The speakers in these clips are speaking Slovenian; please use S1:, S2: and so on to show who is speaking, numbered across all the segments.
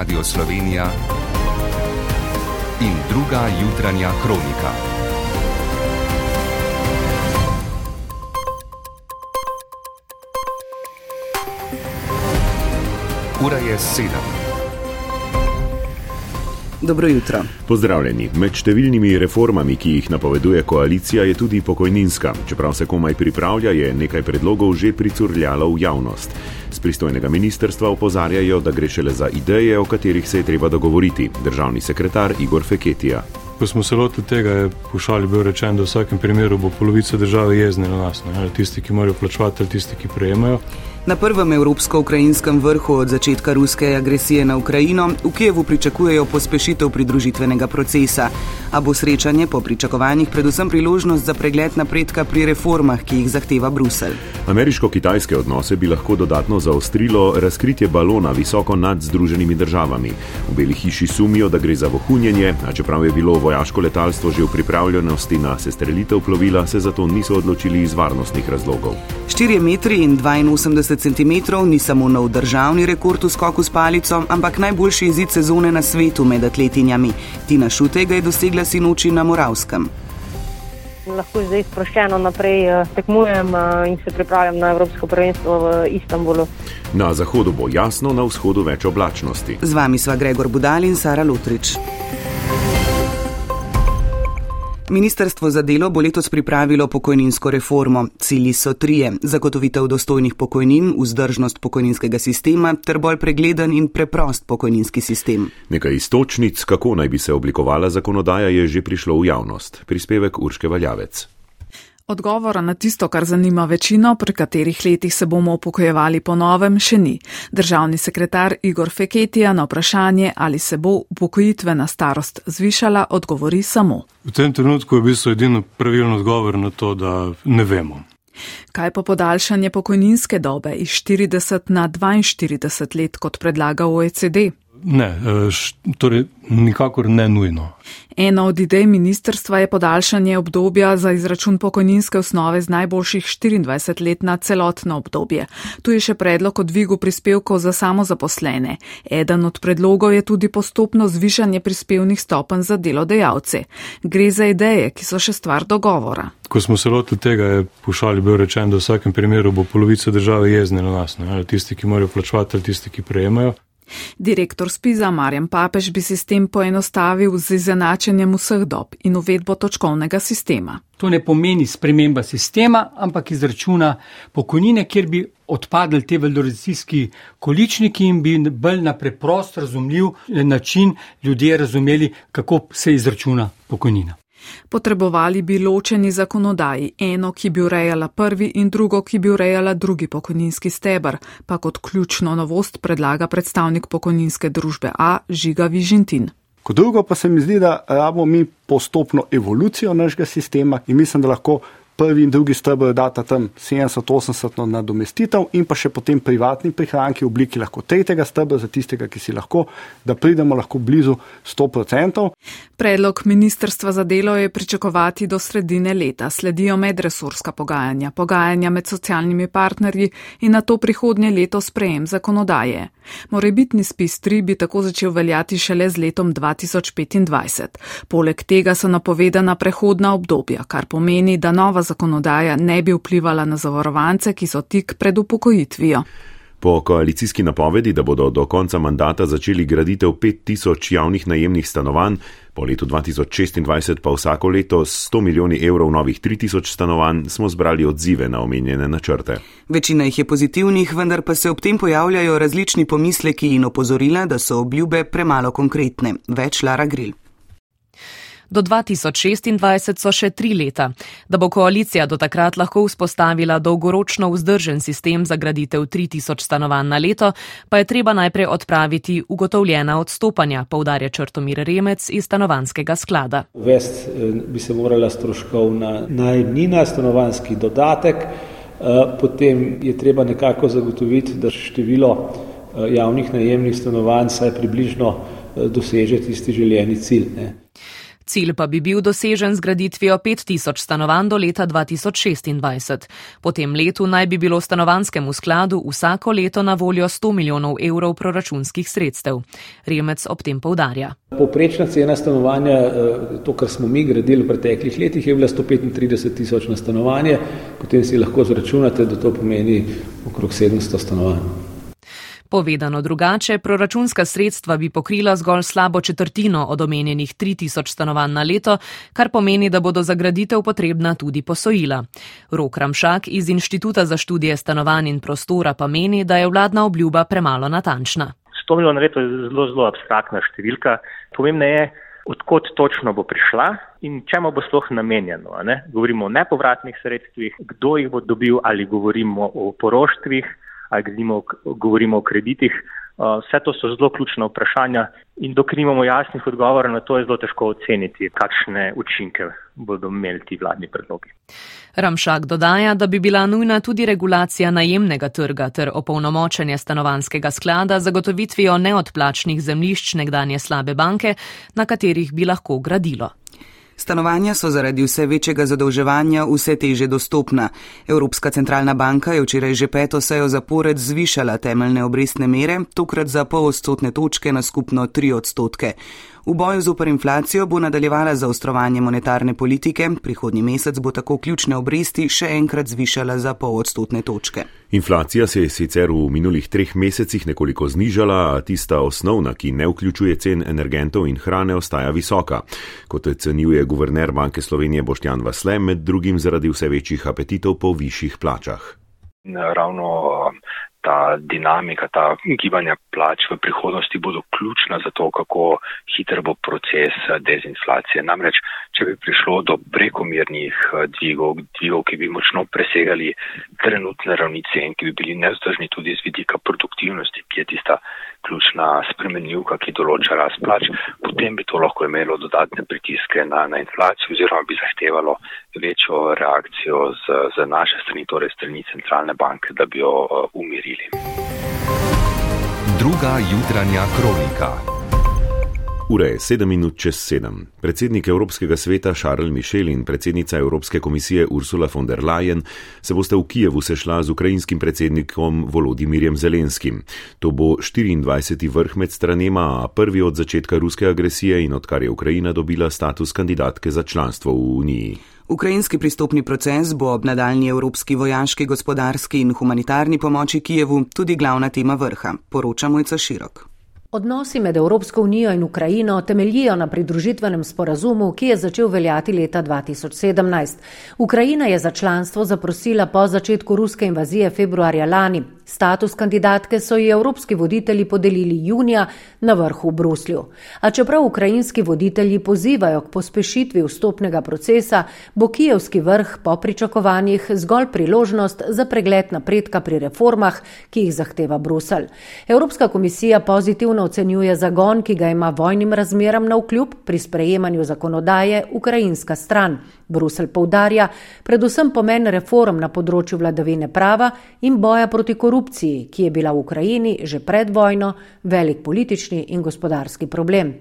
S1: Radio Slovenija in druga jutranja kronika. Ura je sedem.
S2: Dobro jutro.
S3: Pozdravljeni. Med številnimi reformami, ki jih napoveduje koalicija, je tudi pokojninska. Čeprav se komaj pripravlja, je nekaj predlogov že pricurljalo v javnost. Z pristojnega ministerstva opozarjajo, da gre šele za ideje, o katerih se je treba dogovoriti. Državni sekretar Igor Feketija.
S4: Ko smo se lotili tega, je pošalj bil rečen, da v vsakem primeru bo polovica države jezne na nas, ne? tisti, ki morajo plačevati, ali tisti, ki prejemajo.
S2: Na prvem evropsko-ukrajinskem vrhu od začetka ruske agresije na Ukrajino v Kijevu pričakujejo pospešitev pridružitvenega procesa, a bo srečanje po pričakovanjih predvsem priložnost za pregled napredka pri reformah, ki jih zahteva Bruselj.
S3: Ameriško-kitajske odnose bi lahko dodatno zaostrilo razkritje balona visoko nad Združenimi državami. V Beli hiši sumijo, da gre za vohunjenje, a čeprav je bilo vojaško letalstvo že v pripravljenosti na sestrelitev plovila, se zato niso odločili iz varnostnih razlogov.
S2: 4 metri in 82 cm ni samo nov državni rekord v skoku s palico, ampak najboljši izid sezone na svetu med atletinjami. Tina Šute ga je dosegla sinoči na Moravskem.
S5: Lahko zdaj sproščeno naprej eh, tekmujem eh, in se pripravljam na Evropsko prvenstvo v Istanbulu.
S3: Na zahodu bo jasno, na vzhodu več oblačnosti.
S2: Z vami sva Gregor Budal in Sara Lutrič. Ministrstvo za delo bo letos pripravilo pokojninsko reformo. Cilji so trije: zagotovitev dostojnih pokojnin, vzdržnost pokojninskega sistema ter bolj pregleden in preprost pokojninski sistem.
S3: Nekaj istočnic, kako naj bi se oblikovala zakonodaja, je že prišlo v javnost. Prispevek Urške Valjavec.
S6: Odgovora na tisto, kar zanima večino, pri katerih letih se bomo upokojevali po novem, še ni. Državni sekretar Igor Feketija na vprašanje, ali se bo upokojitvena starost zvišala, odgovori samo.
S4: V tem trenutku je v bistvu edino pravilno odgovor na to, da ne vemo.
S6: Kaj pa podaljšanje pokojninske dobe iz 40 na 42 let, kot predlaga OECD?
S4: Ne, š, torej nikakor ne nujno.
S6: Ena od idej ministerstva je podaljšanje obdobja za izračun pokojninske osnove z najboljših 24 let na celotno obdobje. Tu je še predlog o dvigu prispevkov za samozaposlene. Eden od predlogov je tudi postopno zvišanje prispevnih stopenj za delodajalce. Gre za ideje, ki so še stvar dogovora.
S4: Ko smo se lotili tega, je pošalj bil rečen, da v vsakem primeru bo polovica države jezne na nas, ne? tisti, ki morajo plačevati, ali tisti, ki prejemajo.
S6: Direktor Spiza Marjan Papež bi sistem poenostavil z izenačenjem vseh dob in uvedbo točkovnega sistema.
S7: To ne pomeni sprememba sistema, ampak izračuna pokojnine, kjer bi odpadli te valorizacijski količniki in bi bolj na preprost, razumljiv način ljudje razumeli, kako se izračuna pokojnina.
S6: Potrebovali bi ločeni zakonodaji, eno, ki bi urejala prvi in drugo, ki bi urejala drugi pokojninski stebr, pa kot ključno novost predlaga predstavnik pokojninske družbe A Žiga Vižintin.
S8: Kot drugo pa se mi zdi, da rabimo mi postopno evolucijo našega sistema in mislim, da lahko prvi in drugi stebr data tam 70-80 nadomestitev in pa še potem privatni prihranki v obliki lahko tretjega stebra za tistega, ki si lahko, da pridemo lahko blizu 100%.
S6: Predlog Ministrstva za delo je pričakovati do sredine leta. Sledijo medresurska pogajanja, pogajanja med socialnimi partnerji in na to prihodnje leto sprejem zakonodaje. Morebitni spis 3 bi tako začel veljati šele z letom 2025. Poleg tega so napovedana prehodna obdobja, kar pomeni, da nova zakonodaja ne bi vplivala na zavarovance, ki so tik pred upokojitvijo.
S3: Po koalicijski napovedi, da bodo do konca mandata začeli graditev 5000 javnih najemnih stanovanj, po letu 2026 pa vsako leto s 100 milijoni evrov novih 3000 stanovanj, smo zbrali odzive na omenjene načrte.
S2: Večina jih je pozitivnih, vendar pa se ob tem pojavljajo različni pomisleki in opozorila, da so obljube premalo konkretne. Več Lara Grill.
S9: Do 2026 so še tri leta. Da bo koalicija do takrat lahko vzpostavila dolgoročno vzdržen sistem za graditev 3000 stanovanj na leto, pa je treba najprej odpraviti ugotovljena odstopanja, povdarja Črtomir Remec iz stanovanskega sklada.
S10: Uvest eh, bi se morala stroškovna najemnina, stanovanski dodatek, eh, potem je treba nekako zagotoviti, da število eh, javnih najemnih stanovanj saj približno doseže tisti željeni cilj. Ne.
S9: Cilj pa bi bil dosežen z graditvijo 5000 stanovanj do leta 2026. Po tem letu naj bi bilo stanovanskemu skladu vsako leto na voljo 100 milijonov evrov proračunskih sredstev. Remec ob tem povdarja.
S10: Poprečna cena stanovanja, eh, to, kar smo mi gradili v preteklih letih, je bila 135 tisoč na stanovanje, potem si lahko zračunate, da to pomeni okrog 700 stanovanj.
S9: Povedano drugače, proračunska sredstva bi pokrila zgolj slabo četrtino od omenjenih 3000 stanovanj na leto, kar pomeni, da bodo za graditev potrebna tudi posojila. Rok Ramšak iz Inštituta za študije stanovanj in prostora pa meni, da je vladna obljuba premalo natančna.
S11: 100 milijonov leto je zelo, zelo abstraktna številka. Pomembno je, odkot točno bo prišla in čemu bo sploh namenjeno. Govorimo o nepovratnih sredstvih, kdo jih bo dobil ali govorimo o poroštvih ali govorimo, govorimo o kreditih. Vse to so zelo ključna vprašanja in dokler nimamo jasnih odgovorov na to, je zelo težko oceniti, kakšne učinke bodo imeli ti vladni predlogi.
S9: Ramšak dodaja, da bi bila nujna tudi regulacija najemnega trga ter opolnomočenje stanovanskega sklada zagotovitvijo neodplačnih zemlišč nekdanje slabe banke, na katerih bi lahko gradilo.
S2: Stanovanja so zaradi vse večjega zadolževanja vse teže dostopna. Evropska centralna banka je včeraj že peto sejo zapored zvišala temeljne obrestne mere, tokrat za pol odstotne točke na skupno tri odstotke. V boju zoper inflacijo bo nadaljevala zaostrovanje monetarne politike, prihodnji mesec bo tako ključne obresti še enkrat zvišala za pol odstotne točke.
S3: Inflacija se je sicer v minulih treh mesecih nekoliko znižala, a tista osnovna, ki ne vključuje cen energentov in hrane, ostaja visoka. Kot ocenjuje guverner Banke Slovenije Boštjan Vasle, med drugim zaradi vse večjih apetitov po višjih plačah.
S12: Ravno ta dinamika, ta gibanja plač v prihodnosti bodo ključna za to, kako hiter bo proces dezinflacije. Namreč, če bi prišlo do prekomernih eh, dvigov, dvigov, ki bi močno presegali trenutne ravnice in ki bi bili nevzdržni tudi z vidika produktivnosti, ki je tista ključna spremenljivka, ki določa rast plač, potem bi to lahko imelo dodatne pritiske na, na inflacijo oziroma bi zahtevalo večjo reakcijo z, z naše strani, torej strani centralne banke, da bi jo uh, umirili.
S1: Druga jutranja kronika.
S3: Ura je 7 minut čez 7. Predsednik Evropskega sveta Charles Michel in predsednica Evropske komisije Ursula von der Leyen se boste v Kijevu sešla z ukrajinskim predsednikom Volodimirjem Zelenskim. To bo 24. vrh med stranema, a prvi od začetka ruske agresije in odkar je Ukrajina dobila status kandidatke za članstvo v Uniji.
S2: Ukrajinski pristopni proces bo ob nadaljni evropski vojaški, gospodarski in humanitarni pomoči Kijevu tudi glavna tema vrha, poroča Mojca Širok.
S13: Odnosi med Evropsko unijo in Ukrajino temeljijo na pridružitvenem sporazumu, ki je začel veljati leta 2017. Ukrajina je za članstvo zaprosila po začetku ruske invazije februarja lani. Status kandidatke so ji evropski voditelji podelili junija na vrhu v Bruslju. A čeprav ukrajinski voditelji pozivajo k pospešitvi vstopnega procesa, bo kijevski vrh po pričakovanjih zgolj priložnost za pregled napredka pri reformah, ki jih zahteva Brusel. Evropska komisija pozitivno ocenjuje zagon, ki ga ima vojnim razmeram na vkljub pri sprejemanju zakonodaje ukrajinska stran. Brusel poudarja predvsem pomen reform na področju vladavine prava in boja proti korupciji, ki je bila v Ukrajini že pred vojno velik politični in gospodarski problem.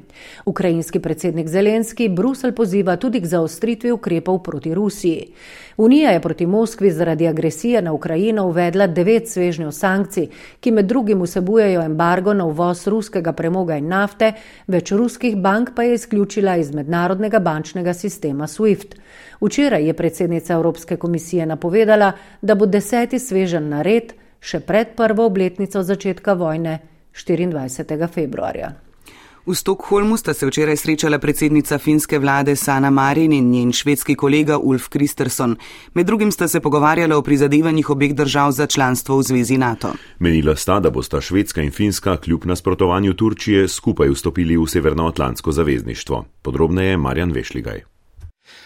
S13: Ukrajinski predsednik Zelenski Brusel poziva tudi k zaostritvi ukrepov proti Rusiji. Unija je proti Moskvi zaradi agresije na Ukrajino uvedla devet svežnjev sankcij, ki med drugim vsebujejo embargo na uvoz ruskega premoga in nafte, več ruskih bank pa je izključila iz mednarodnega bančnega sistema SWIFT. Včeraj je predsednica Evropske komisije napovedala, da bo deseti svežen nared še pred prvo obletnico začetka vojne 24. februarja.
S2: V Stokholmu sta se včeraj srečala predsednica finske vlade Sana Marin in njen švedski kolega Ulf Kristersson. Med drugim sta se pogovarjala o prizadevanjih obeh držav za članstvo v zvezi NATO.
S3: Menila sta, da bosta Švedska in Finska kljub nasprotovanju Turčije skupaj vstopili v Severnoatlantsko zavezništvo. Podrobneje Marjan Vešligaj.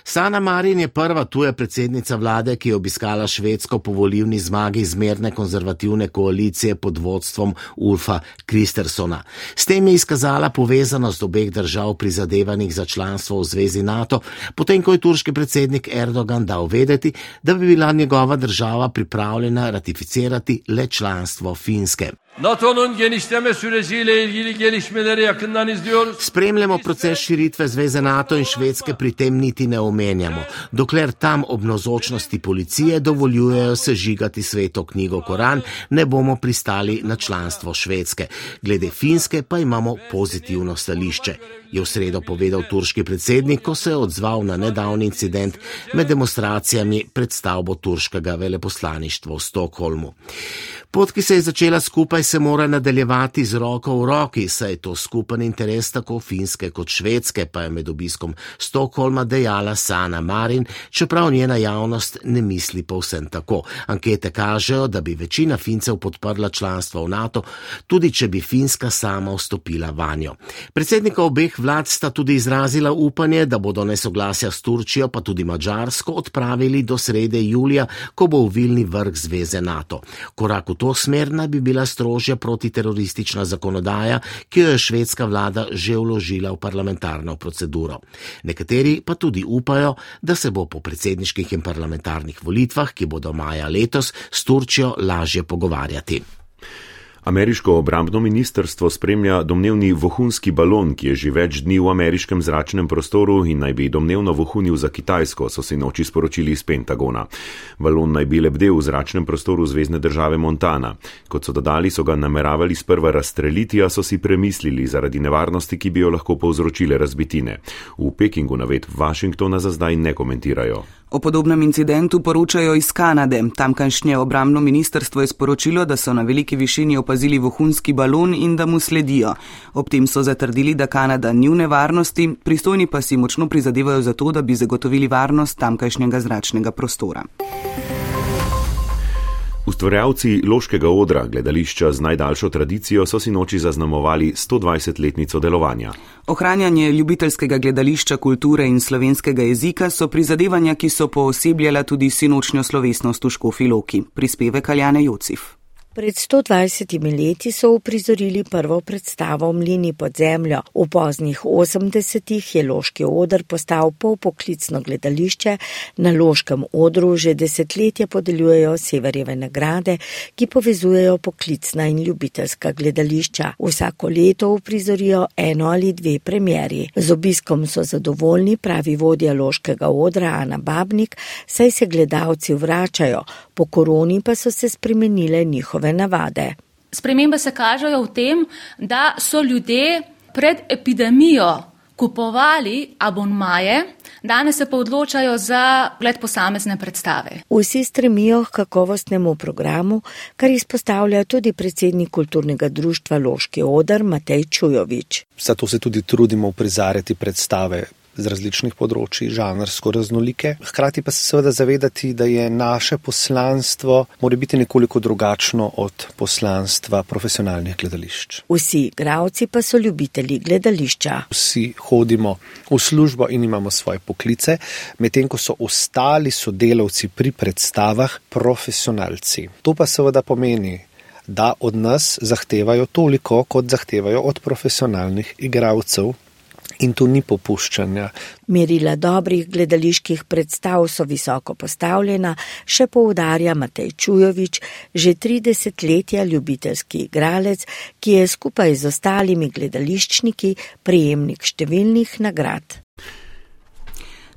S14: Sana Marin je prva tuja predsednica vlade, ki je obiskala Švedsko po volivni zmagi zmerne konzervativne koalicije pod vodstvom Ulfa Kristersona. S tem je izkazala povezanost obeh držav prizadevanih za članstvo v zvezi NATO, potem ko je turški predsednik Erdogan dal vedeti, da bi bila njegova država pripravljena ratificirati le članstvo Finske.
S15: NATO'nun genişleme süreciyle ilgili gelişmeleri yakından izliyoruz.
S14: Spremljamo proces širitve Zveze NATO in Švedske, pri tem niti ne omenjamo. Dokler tam ob nozočnosti policije dovoljujejo sežigati sveto knjigo Koran, ne bomo pristali na članstvo Švedske. Glede Finske pa imamo pozitivno stališče, je v sredo povedal turški predsednik, ko se je odzval na nedavni incident med demonstracijami pred stavbo turškega veleposlaništva v Stokholmu. Pot, ki se je začela skupaj, se mora nadaljevati z roko v roki, saj je to skupen interes tako finske kot švedske, pa je med obiskom Stokholma dejala Sana Marin, čeprav njena javnost ne misli povsem tako. Ankete kažejo, da bi večina fincev podprla članstvo v NATO, tudi če bi Finska sama vstopila vanjo. Predsednika obeh vlad sta tudi izrazila upanje, da bodo nesoglasja s Turčijo, pa tudi Mačarsko, odpravili do srede julija, ko bo v Vilni vrh zveze NATO. Korak v to smer naj bi bila strožja protiteroristična zakonodaja, ki jo je švedska vlada že vložila v parlamentarno proceduro. Nekateri pa tudi upajo, da se bo po predsedniških in parlamentarnih volitvah, ki bodo maja letos, s Turčijo lažje pogovarjati.
S3: Ameriško obrambno ministrstvo spremlja domnevni vohunski balon, ki je že več dni v ameriškem zračnem prostoru in naj bi domnevno vohunil za Kitajsko, so se noči sporočili iz Pentagona. Balon naj bi lebdel v zračnem prostoru zvezdne države Montana. Kot so dodali, so ga nameravali sprva razstreliti, a so si premislili zaradi nevarnosti, ki bi jo lahko povzročile razbitine. V Pekingu navet Washingtona za zdaj ne komentirajo.
S2: O podobnem incidentu poročajo iz Kanade. Tamkajšnje obramno ministrstvo je sporočilo, da so na veliki višini opazili vohunski balon in da mu sledijo. Ob tem so zatrdili, da Kanada ni v nevarnosti, pristojni pa si močno prizadevajo za to, da bi zagotovili varnost tamkajšnjega zračnega prostora.
S3: Ustvarjalci Loškega odra, gledališča z najdaljšo tradicijo, so si noči zaznamovali 120-letnico delovanja.
S2: Ohranjanje ljubiteljskega gledališča kulture in slovenskega jezika so prizadevanja, ki so poosebljala tudi sinočnjo slovesnost v Škofiloki. Prispeve Kaljane Jocif.
S16: Pred 120 leti so uprizorili prvo predstavo Mlini pod zemljo. V poznih 80-ih je Loški odr postal polpoklicno gledališče. Na Loškem odru že desetletja podeljujejo severjeve nagrade, ki povezujejo poklicna in ljubiteljska gledališča. Vsako leto uprizorijo eno ali dve premjeri. Z obiskom so zadovoljni, pravi vodja Loškega odra Ana Babnik, saj se gledalci vračajo, po koroni pa so se spremenile njihove njihove navade.
S17: Spremembe se kažejo v tem, da so ljudje pred epidemijo kupovali abonmaje, danes se pa odločajo za gled posamezne predstave.
S16: Vsi stremijo k kakovostnemu programu, kar izpostavlja tudi predsednik kulturnega društva Loški odar Matej Čujovič.
S18: Zato se tudi trudimo prizarjati predstave z različnih področji, žanrsko raznolike. Hkrati pa se seveda zavedati, da je naše poslanstvo mora biti nekoliko drugačno od poslanstva profesionalnih gledališč.
S16: Vsi igravci pa so ljubitelji gledališča.
S18: Vsi hodimo v službo in imamo svoje poklice, medtem ko so ostali sodelavci pri predstavah profesionalci. To pa seveda pomeni, da od nas zahtevajo toliko, kot zahtevajo od profesionalnih igravcev, in tu ni popuščanja.
S16: Merila dobrih gledaliških predstav so visoko postavljena, še poudarja Matej Čujovič, že 30 letja ljubiteljski igralec, ki je skupaj z ostalimi gledališčniki prijemnik številnih nagrad.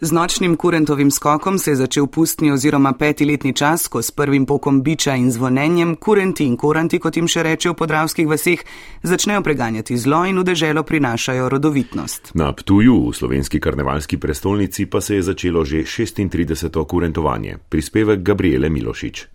S2: Z nočnim kurentovim skokom se je začel pustni oziroma petiletni čas, ko s prvim pokom biča in zvonjenjem kurenti in koranti, kot jim še reče v podravskih vaseh, začnejo preganjati zlo in v deželo prinašajo rodovitnost.
S3: Na Ptuju, v slovenski karnevalski prestolnici, pa se je začelo že 36. kurentovanje. Prispevek Gabriele Milošič.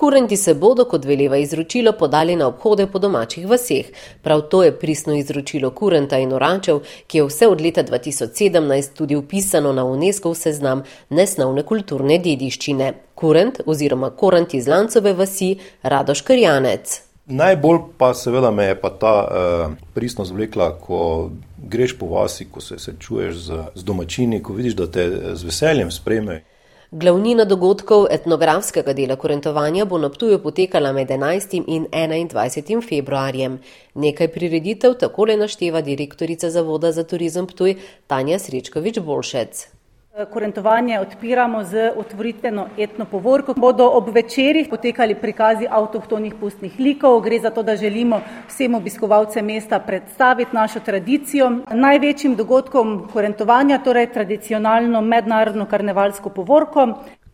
S19: Kurenti se bodo, kot veleva izročilo, podali na obhode po domačih vaseh. Prav to je pristno izročilo kurenta in orančev, ki je vse od leta 2017 tudi upisano na UNESCO seznam nesnovne kulturne dediščine. Kurent oziroma korant iz Lancove vasi Radoš Krjanec.
S20: Najbolj pa seveda me je pa ta uh, pristnost vlekla, ko greš po vasi, ko se srečuješ z, z domačini, ko vidiš, da te z veseljem sprejmejo.
S19: Glavnina dogodkov etnografskega dela korentovanja bo na Ptuju potekala med 11. in 21. februarjem. Nekaj prireditev takole našteva direktorica Zavoda za turizem Ptuj Tanja Srečkovič-Bolšec.
S21: Korentovanje odpiramo z otvoritveno etno povorko. Bodo ob večerjih potekali prikazi avtohtonih pustnih likov. Gre za to, da želimo vsem obiskovalcem mesta predstaviti našo tradicijo. Največjim dogodkom korentovanja, torej tradicionalno mednarodno karnevalsko povorko.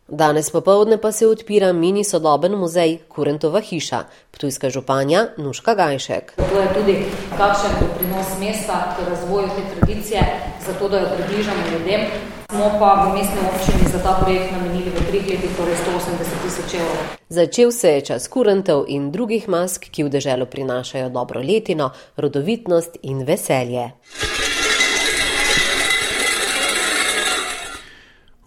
S19: Danes popovdne pa se odpira mini sodoben muzej Kurentova hiša, Ptujska županja Nuška Gajšek.
S22: To je tudi kakšen doprinos mesta k razvoju te tradicije, zato da jo približamo ljudem. Smo pa v mestni občini za ta projekt namenili v treh letih torej 180 tisoč evrov.
S19: Začel se je čas kurentov in drugih mask, ki v deželo prinašajo dobro letino, rodovitnost in veselje.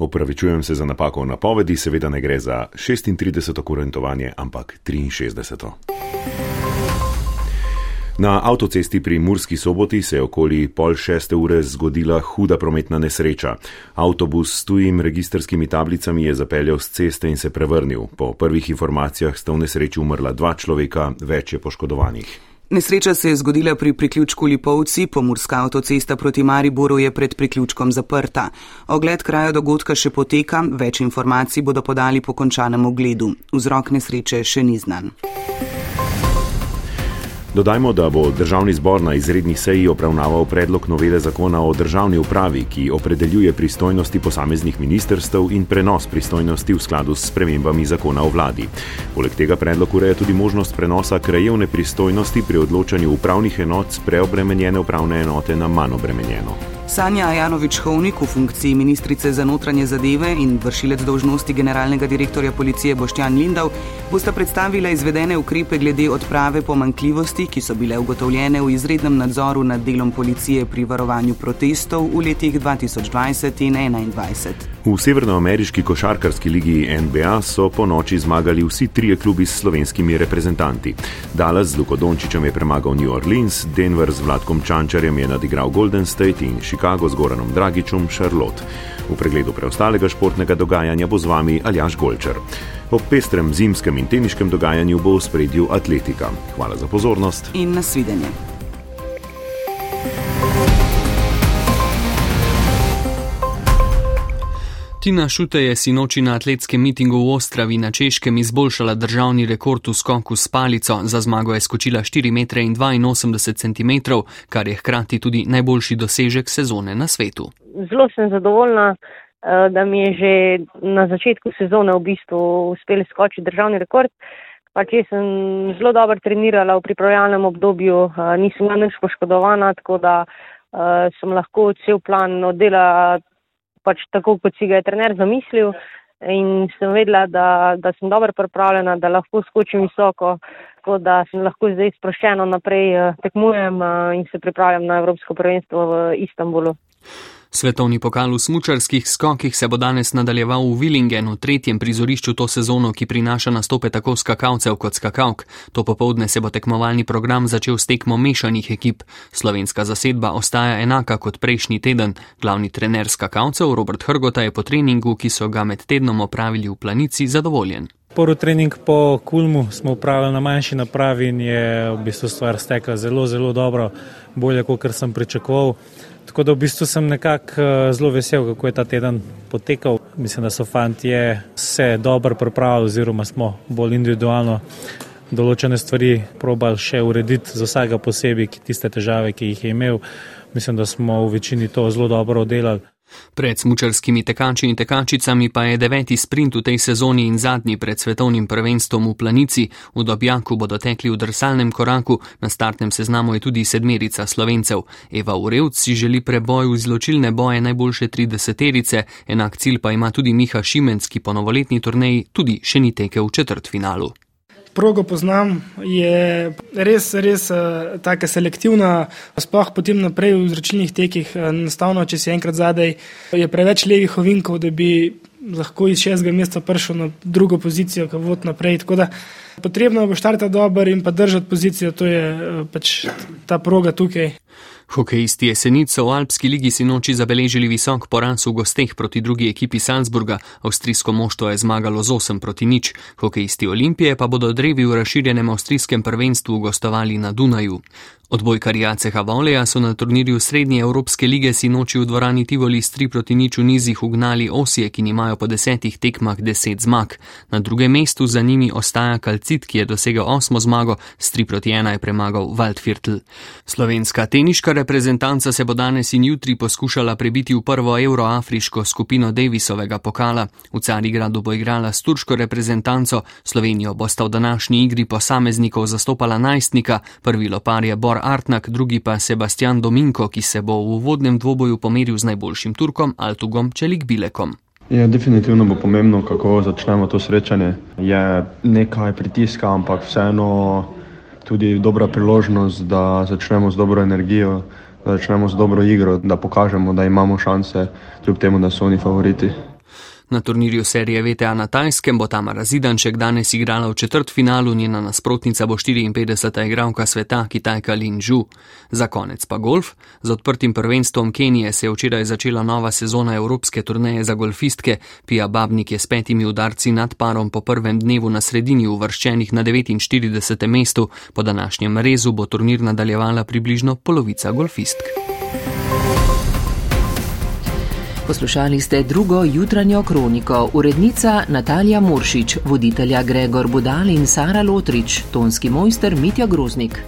S3: Opravičujem se za napako v napovedi, seveda ne gre za 36. kurentovanje, ampak 63. Na avtocesti pri Murski soboti se je okoli pol šeste ure zgodila huda prometna nesreča. Avtobus s tujim registrskimi tablicami je zapeljal z ceste in se prevrnil. Po prvih informacijah sta v nesreči umrla dva človeka, več je poškodovanih.
S2: Nesreča se je zgodila pri priključku Lipovci, pomorska avtocesta proti Mariboru je pred priključkom zaprta. Ogled kraja dogodka še poteka, več informacij bodo podali po končanem ogledu. Vzrok nesreče še ni znan.
S3: Dodajmo, da bo državni zbor na izredni seji obravnaval predlog novele zakona o državni upravi, ki opredeljuje pristojnosti posameznih ministrstev in prenos pristojnosti v skladu s spremembami zakona o vladi. Poleg tega predlog ureja tudi možnost prenosa krajevne pristojnosti pri odločanju upravnih enot z preobremenjene upravne enote na manj obremenjeno.
S2: Sanja Janovič-Hovnik v funkciji ministrice za notranje zadeve in vršilec dožnosti generalnega direktorja policije Boštjan Lindav bosta predstavila izvedene ukrepe glede odprave pomankljivosti, ki so bile ugotovljene v izrednem nadzoru nad delom policije pri varovanju protestov v letih 2020 in 2021.
S3: V severnoameriški košarkarski ligi NBA so po noči zmagali vsi trije klubi s slovenskimi reprezentanti. Dallas z Luko Dončičem je premagal New Orleans, Denver z Vladkom Čančarjem je nadigral Golden State in Chicago. Chicago z Goranom Dragičom Charlotte. V pregledu preostalega športnega dogajanja bo z vami Aljaš Golčer. Ob pestrem zimskem in teniškem dogajanju bo v spredju atletika. Hvala za pozornost
S2: in nasvidenje.
S23: Tina Šute je sinoči na atletskem mitingu v Ostravi na Češkem izboljšala državni rekord v skoku s palico. Za zmago je skočila 4,82 cm, kar je hkrati tudi najboljši dosežek sezone na svetu.
S5: Zelo sem zadovoljna, eh, da mi je že na začetku sezone v bistvu uspeli skočiti državni rekord. Pa če sem zelo dobro trenirala v pripravljalnem obdobju, eh, nisem nič poškodovana, tako da uh, sem lahko cel plan oddelala pač tako, kot si ga je trener zamislil. In sem vedela, da, da sem dobro pripravljena, da lahko skočim visoko, tako da sem lahko zdaj sproščeno naprej eh, tekmujem eh, in se pripravljam na Evropsko prvenstvo v Istanbulu.
S23: Svetovni pokal v smučarskih skokih se bo danes nadaljeval v Willingenu, tretjem prizorišču to sezono, ki prinaša nastope tako skakalcev kot skakalk. To popovdne se bo tekmovalni program začel s tekmo mešanih ekip. Slovenska zasedba ostaja enaka kot prejšnji teden. Glavni trener skakalcev Robert Hrgota je po treningu, ki so ga med tednom opravili v planici, zadovoljen.
S24: Prvi trening po Kulmu smo upravili na manjši napravi in je v bistvu stvar stekla zelo, zelo dobro, bolje kot sem pričakoval. Tako da v bistvu sem nekako eh, zelo vesel, kako je ta teden potekal. Mislim, da so fantje se dobro pripravili, oziroma smo bolj individualno določene stvari probali še urediti za vsega posebej, tiste težave, ki jih je imel. Mislim, da smo v večini to zelo dobro oddelali.
S23: Pred smučarskimi tekači in tekačicami pa je deveti sprint v tej sezoni in zadnji pred svetovnim prvenstvom v Planici. V Dobjaku bodo tekli v drsalnem koraku, na startnem seznamu je tudi sedmerica slovencev. Eva Urevc si želi preboj v zločilne boje najboljše 30-terice, enak cilj pa ima tudi Miha Šimenc, ki po novoletni turneji tudi še ni tekel v četrt finalu.
S25: Progo poznam, je res, res uh, tako selektivna, sploh potem naprej v zračilnih tekih. Enostavno, če si enkrat zadaj, je preveč levih ovinkov, da bi lahko iz šestega mesta prišel na drugo pozicijo, ki vod naprej. Potrebno bo štartati dobro in pa držati pozicijo, to je uh, pač ta proga tukaj.
S23: Hokejisti Jesenic so v Alpski ligi sinoči zabeležili visok poraz v gosteh proti drugi ekipi Salzburga, avstrijsko moštvo je zmagalo z 8 proti nič, hokejisti Olimpije pa bodo drevi v razširjenem avstrijskem prvenstvu gostovali na Dunaju. Odbojkari Jaceha Voleja so na turnirju Srednje Evropske lige sinoči v dvorani Tivoli s 3 proti nič v nizih ugnali osje, ki imajo po desetih tekmah 10 zmag. Na drugem mestu za njimi ostaja Kalcit, ki je dosegel osmo zmago, s 3 proti 1 je premagal Waldviertel. Slovenska teniška reprezentanca se bo danes in jutri poskušala prebiti v prvo euroafriško skupino Davisovega pokala. V Carigradu bo igrala s turško reprezentanco, Slovenijo bosta v današnji igri posameznikov zastopala najstnika, prvi lopar je Artnak, drugi pa Sebastian Dominko, ki se bo v uvodnem dvoboju pomeril z najboljšim Turkom Altugom Čelik Bilekom.
S26: Je, definitivno bo pomembno, kako začnemo to srečanje. Je nekaj pritiska, ampak vseeno tudi dobra priložnost, da začnemo z dobro energijo, da začnemo z dobro igro, da pokažemo, da imamo šanse, kljub temu, da so oni favoriti.
S23: Na turnirju serije VTA na Tajskem bo Tamara Zidanček danes igrala v četrt finalu, njena nasprotnica bo 54. igralka sveta Kitajka Lin Zhu. Za konec pa golf. Z odprtim prvenstvom Kenije se je včeraj začela nova sezona evropske turneje za golfistke. Pija Babnik je s petimi udarci nad parom po prvem dnevu na sredini uvrščenih na 49. mestu. Po današnjem rezu bo turnir nadaljevala približno polovica golfistk.
S27: Poslušali ste drugo jutranjo kroniko, urednica Natalija Muršič, voditelja Gregor Budal in Sara Lotrič, tonski mojster Mitja Groznik.